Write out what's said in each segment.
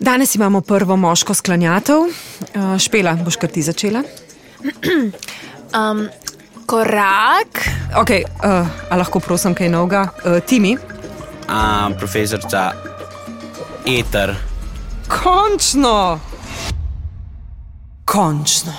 Danes imamo prvo moško sklanjatev. Uh, špela, boš kar ti začela? Um, korak. Okay, uh, a lahko prosim kaj novega? Uh, Timi? A, profesorica Eter. Končno! Končno.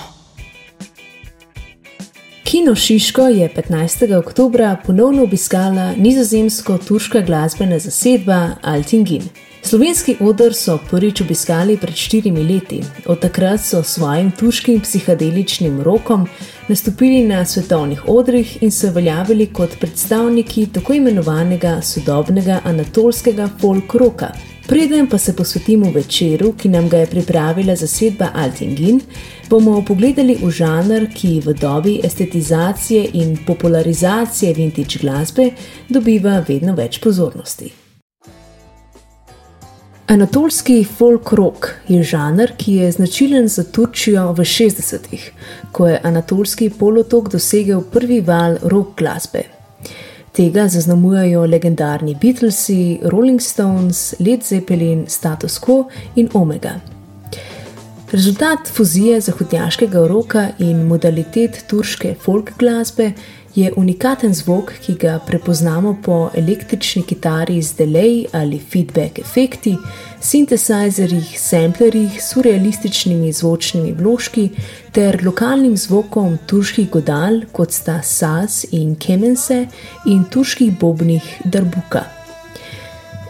Kino Šiško je 15. oktober ponovno obiskala nizozemsko-turška glasbena zasedba Altingin. Slovenski odr so prvič obiskali pred štirimi leti. Od takrat so s svojim turškim psihadeličnim rokom nastopili na svetovnih odrih in se uveljavili kot predstavniki tako imenovanega sodobnega anatolskega folk roka. Preden pa se posvetimo večeru, ki nam ga je pripravila zasedba Altingin, bomo pogledali v žanr, ki v dobi estetizacije in popularizacije vintage glasbe dobiva vedno več pozornosti. Anatolski folk rock je žanr, ki je značilen za Turčijo v 60-ih, ko je Anatolski polotok dosegel prvi val rock glasbe. Tega zaznamujajo legendarni Beatlesi, Rolling Stones, Led Zeppelin, Status Quo in Omega. Rezultat fuzije zahodnjaškega roka in modalitet turške folk glasbe je unikaten zvok, ki ga prepoznamo po električni kitari z delay ali feedback efekti, sintesajzerjih, samplerjih, surrealističnimi zvočnimi vložki ter lokalnim zvokom turških godal, kot sta saz in kemense, in turških bobnih darbuka.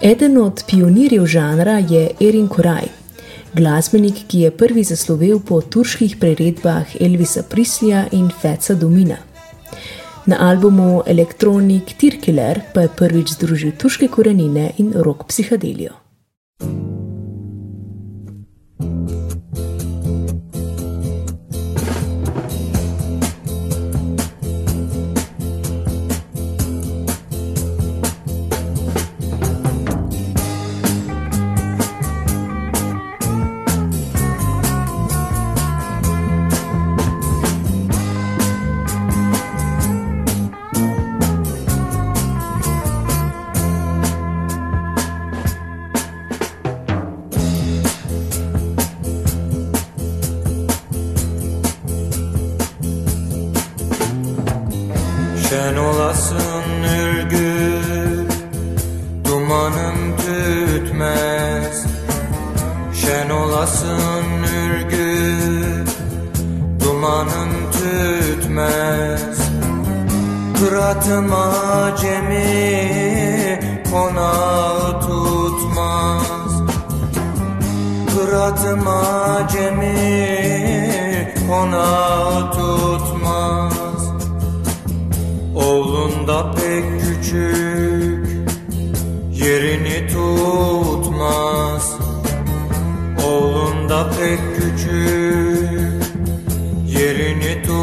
Eden od pionirjev žanra je Erin Koraj. Glasbenik, ki je prvi zaslovel po turških priredbah Elvisa Prislija in Feca Domina. Na albumu Electronic Tirkiller pa je prvič združil turške korenine in rock psihadelijo. Pek küçük Yerini tutmaz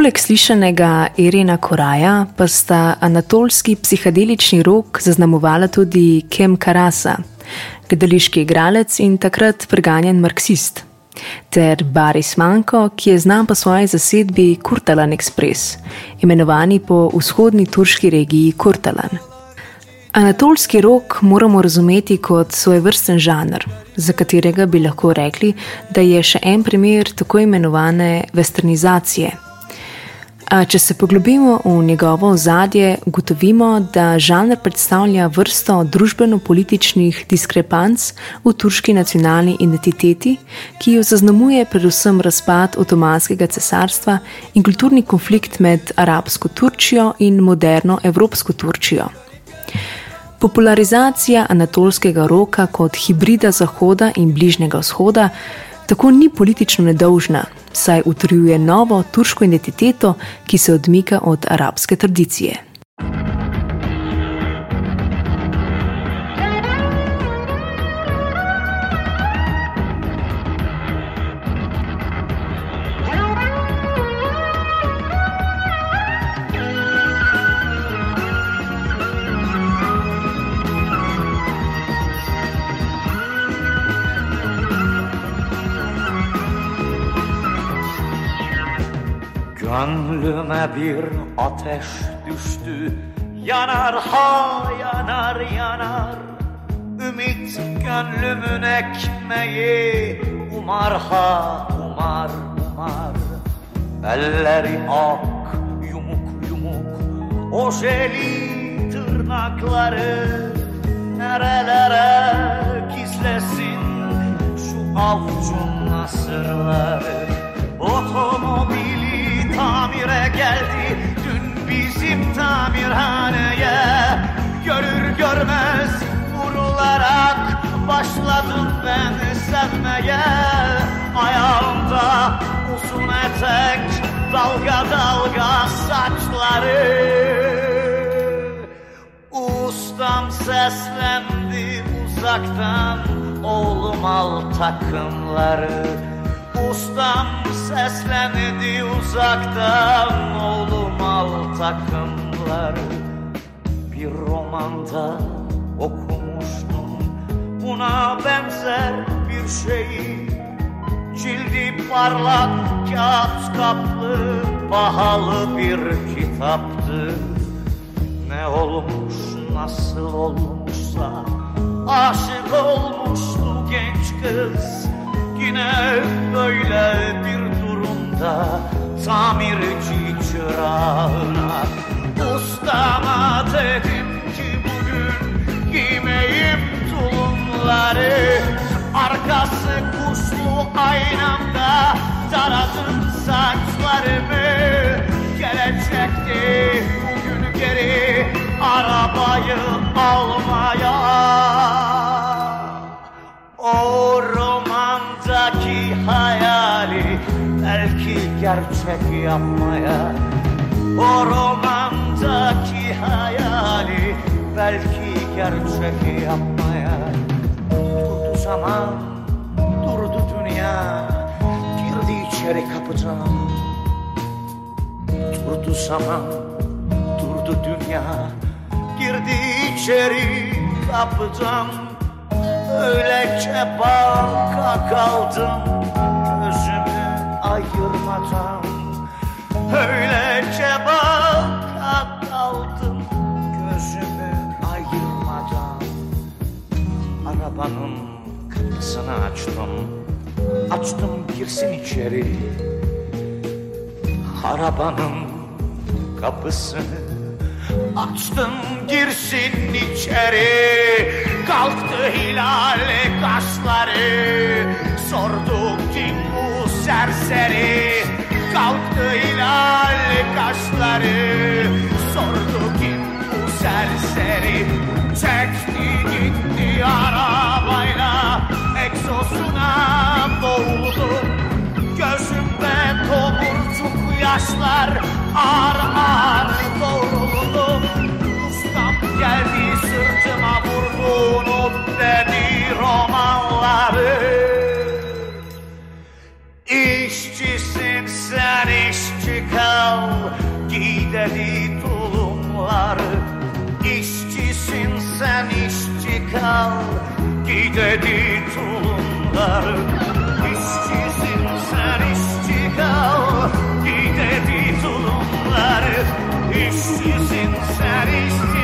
Poleg slišanega Irina Koraja pa sta anatolski psihadelični rok zaznamovala tudi Kem Karasa, gledališki igralec in takrat preganjen marksist, ter Baris Manko, ki je znan po svoji zasedbi Kurtalan Express, imenovani po vzhodni turški regiji Kurtalan. Anatolski rok moramo razumeti kot svojevrsten žanr, za katerega bi lahko rekli, da je še en primer tako imenovane westernizacije. A če se poglobimo v njegovo ozadje, ugotovimo, da žanr predstavlja vrsto družbeno-političnih diskrepanc v turški nacionalni identiteti, ki jo zaznamuje predvsem razpad Otomanskega cesarstva in kulturni konflikt med arabsko Turčijo in moderno evropsko Turčijo. Popularizacija anatolskega roka kot hibrida Zahoda in Bližnjega vzhoda tako ni politično nedolžna, saj utrjuje novo turško identiteto, ki se odmika od arabske tradicije. Bir ateş düştü. Yanar ha yanar yanar. Ümit gönlümün ekmeği. Umar ha umar umar. Elleri ak yumuk yumuk. Ojeli tırnakları Nerelere gizlesin? Şu avucun nasırları Otomobili tamire geldi. Dün bizim tamirhaneye Görür görmez vurularak Başladım ben sevmeye. Ayağımda uzun etek Dalga dalga saçları. Ustam seslendi uzaktan Oğlum al takımları. Ustam seslendi uzaktan Oğlum al takımları bir romanda okumuştum Buna benzer bir şeyi. Cildi parlak kağıt kaplı pahalı bir kitaptı. Ne olmuş nasıl olmuşsa Aşık olmuştu genç kız. Yine böyle bir durumda Tamirci çırağına Ustama dedim ki bugün Giymeyim tulumları. Arkası kuşlu aynamda Taradım saçlarımı. Gelecekti gerçek yapmaya. O romandaki hayali belki gerçek yapmaya. Durdu zaman, durdu dünya. Girdi içeri kapıdan. Durdu zaman, durdu dünya. Girdi içeri kapıdan. Öylece baka kaldım. Gözümü ayırmadan Öylece baka kaldım Gözümü ayırmadan. Arabanın kapısını açtım Açtım girsin içeri. Arabanın kapısını Açtım girsin içeri. Kalktı hilal kaşları Sordu kim bu serseri Kalktı hilal kaşları. Sordu kim bu serseri? Çekti gitti arabayla. Egzosuna boğuldu. Gözümde tomurcuk yaşlar Ağır ağır doğruldu Ustam geldi sırtıma vurdu Unut dedi romanları. İşçisin sen işçi kal Giy dedi tulumları İşçisin sen işçi kal Giy dedi tulumları İşçisin sen işçi kal Giy dedi tulumları İşçisin sen işçi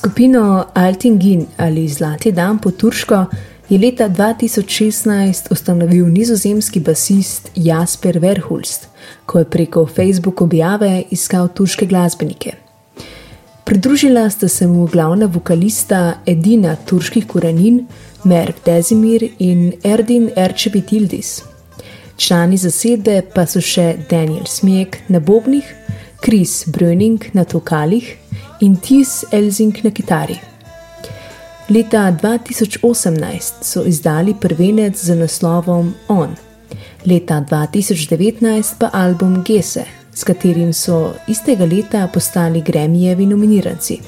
Skupino Altingin ali Zlati dan po turško je leta 2016 ustanovil nizozemski basist Jasper Verhulst, ko je preko Facebook objave iskal turške glasbenike. Pridružila sta se mu glavna vokalista edina turških korenin, Merv Dezimir in Erdin Erčebitildis. Člani zasedbe pa so še Daniel Smjek na bobnih, Chris Bröning na tokalih in Tis Elzing na kitari. Leta 2018 so izdali prvenec z naslovom On, leta 2019 pa album Gese, s katerim so istega leta postali Gremijevi nominiranci.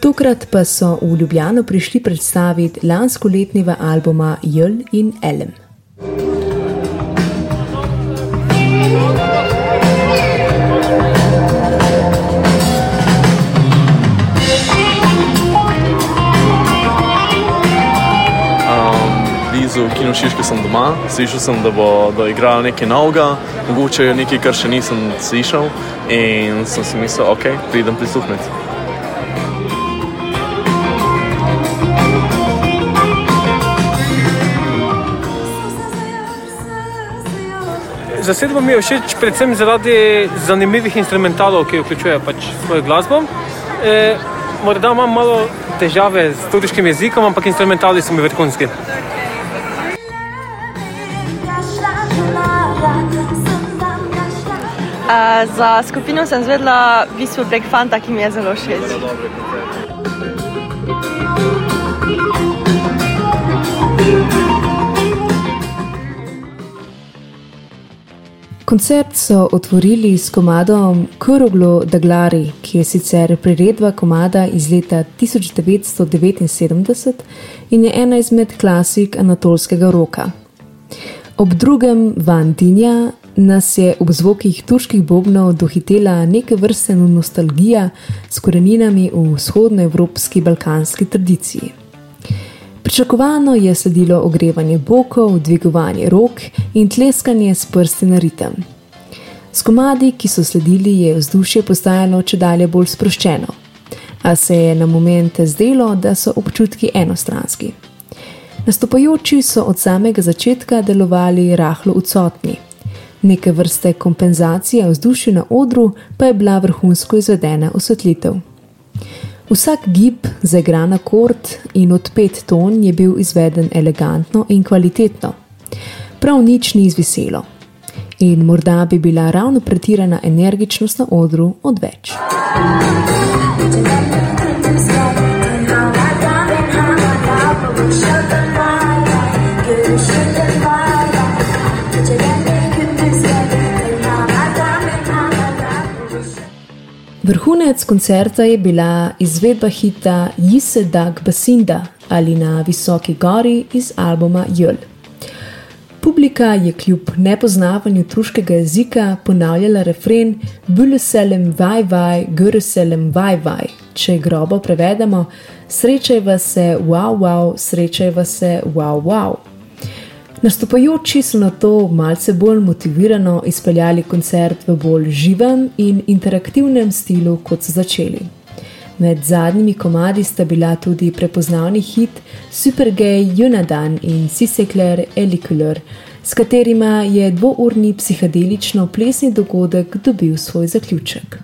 Tokrat pa so v Ljubljano prišli predstaviti lanskoletnega albuma Jl in Elem. Blizu Kino Šiške sem doma, slišal sem, da bodo igrali nekaj novega, mogoče nekaj, kar še nisem slišal in sem si mislil, ok, pridem prisluhniti. Zasedba mi je všeč predvsem zaradi zanimivih instrumentalov, ki vključuje pač svojo glasbo. E, morda imam malo težave s turškim jezikom, ampak instrumentali so mi vrhunski. Uh, za skupino sem zvedla v bistvu prek fanta, ki mi je zelo všeč. Koncert so otvorili s komadom Kuroglo Daglari, ki je sicer priredba komada iz leta 1979 in je ena izmed klasik anatolskega roka. Ob drugem Van Dinja nas je ob zvokih turških bobnov dohitela neke vrste nostalgija s koreninami v vzhodnoevropski balkanski tradiciji. Pričakovano je sledilo ogrevanje bokov, dvigovanje rok in tleskanje s prsti na ritem. S komadi, ki so sledili, je vzdušje postajalo če dalje bolj sproščeno, a se je na momente zdelo, da so občutki enostranski. Nastopajoči so od samega začetka delovali rahlo odsotni. Neke vrste kompenzacija vzdušja na odru pa je bila vrhunsko izvedena osvetlitev. Vsak gib, zaigran akord in odpet ton je bil izveden elegantno in kvalitetno. Prav nič ni izviselo. In morda bi bila ravno pretirana energičnost na odru odveč. Vrhunec koncerta je bila izvedba hita Jise Dag Basinda ali na visoki gori iz albuma Jl. Publika je kljub nepoznavanju turškega jezika ponavljala refren Büleselem vaj vaj, Göreselem vaj vaj. Če grobo prevedemo, srečajva se, wow, wow, srečajva se, wow, wow. Nastopajoči so na to malce bolj motivirano izpeljali koncert v bolj živem in interaktivnem stilu, kot so začeli. Med zadnjimi komadi sta bila tudi prepoznavni hit Super Gay Junadan in Sisekler Elikulor, s katerima je dvourni psihedelično plesni dogodek dobil svoj zaključek.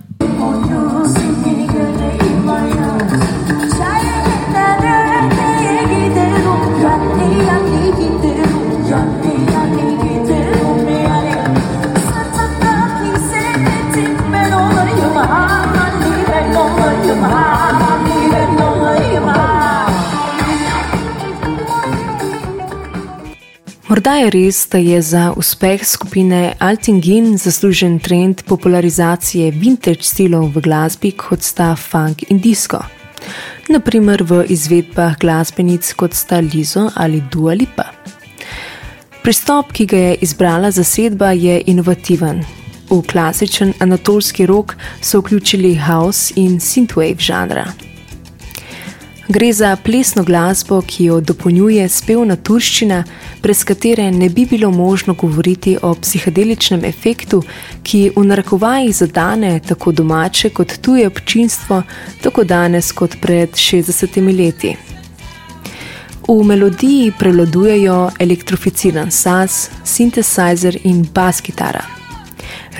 Morda je res, da je za uspeh skupine Altingin zaslužen trend popularizacije vintage stilov v glasbi, kot sta funk in disco. Naprimer v izvedbah glasbenic kot sta Lizo ali Dua Lipa. Pristop, ki ga je izbrala zasedba, je inovativen. V klasičen anatolski rok so vključili house in synthwave žanra. Gre za plesno glasbo, ki jo dopolnjuje spevna turščina, brez katere ne bi bilo možno govoriti o psihedeličnem efektu, ki v narekovajih zadane tako domače kot tuje občinstvo, tako danes kot pred 60 leti. V melodiji prevladujejo elektrificiran saz, sintesizer in bas kitara.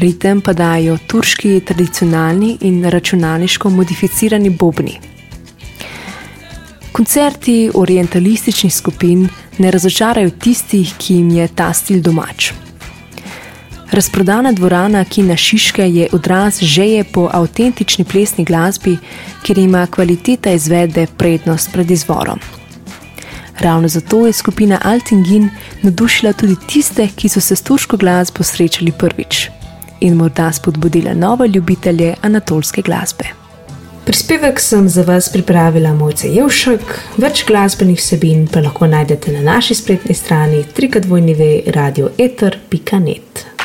Ritem pa dajo turški tradicionalni in računalniško modificirani bobni. Koncerti orientalističnih skupin ne razočarajo tistih, ki jim je ta stil domač. Razprodana dvorana Kina Šiške je odraz žeje po avtentični plesni glasbi, kjer ima kvaliteta izvedbe prednost pred izvorom. Ravno zato je skupina Altingin navdušila tudi tiste, ki so se s turško glasbo srečali prvič in morda spodbudila nove ljubitelje anatolske glasbe. Prispevek sem za vas pripravila Mojca Jevšek, več glasbenih vsebin pa lahko najdete na naši spletni strani www.radioeter.net.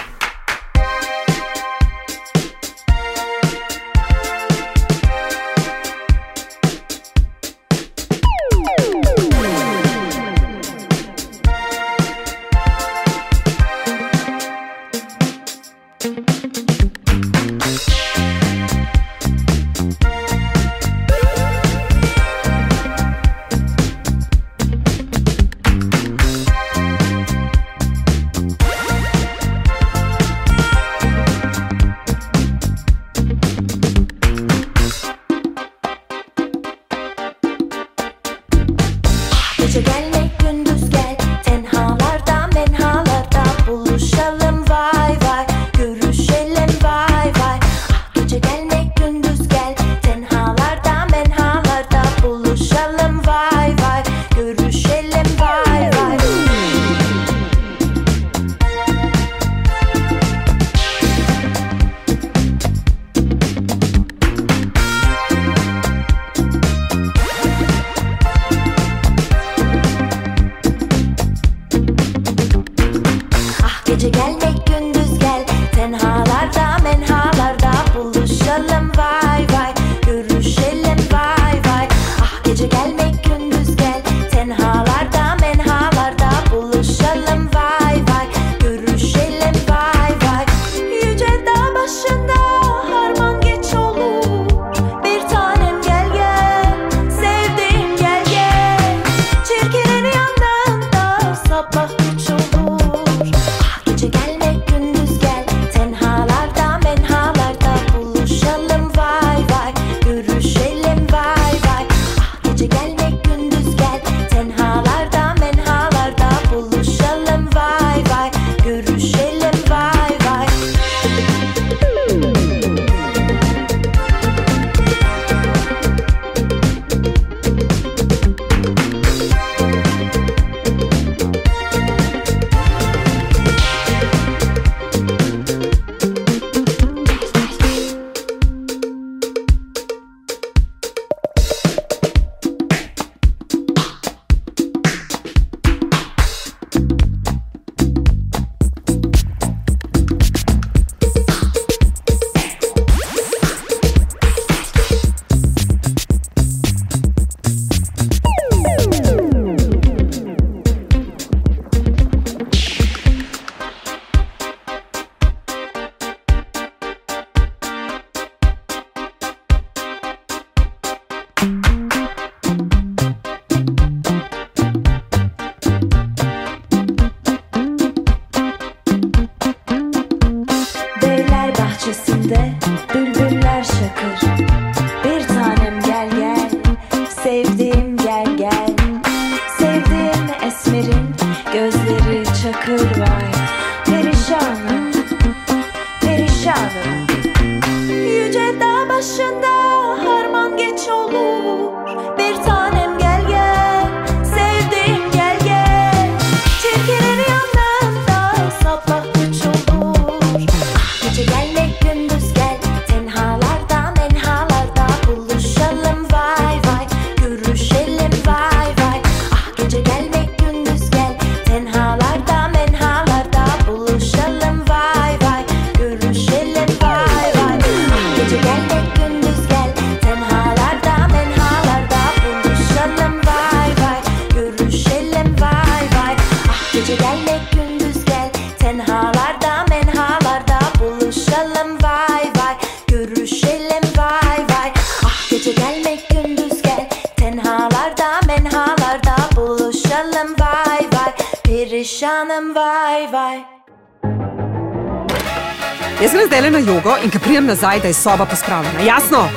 grem zdaj na jogo in ko pridem nazaj, da je soba pospravljena, jasno?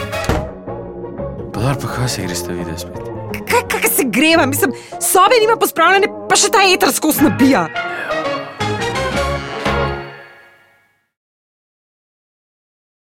Podar pa kaj se greš, te vidiš spet? Kaj, kaj se greva, mislim, sobe nima pospravljene, pa še ta eter skozi nabija.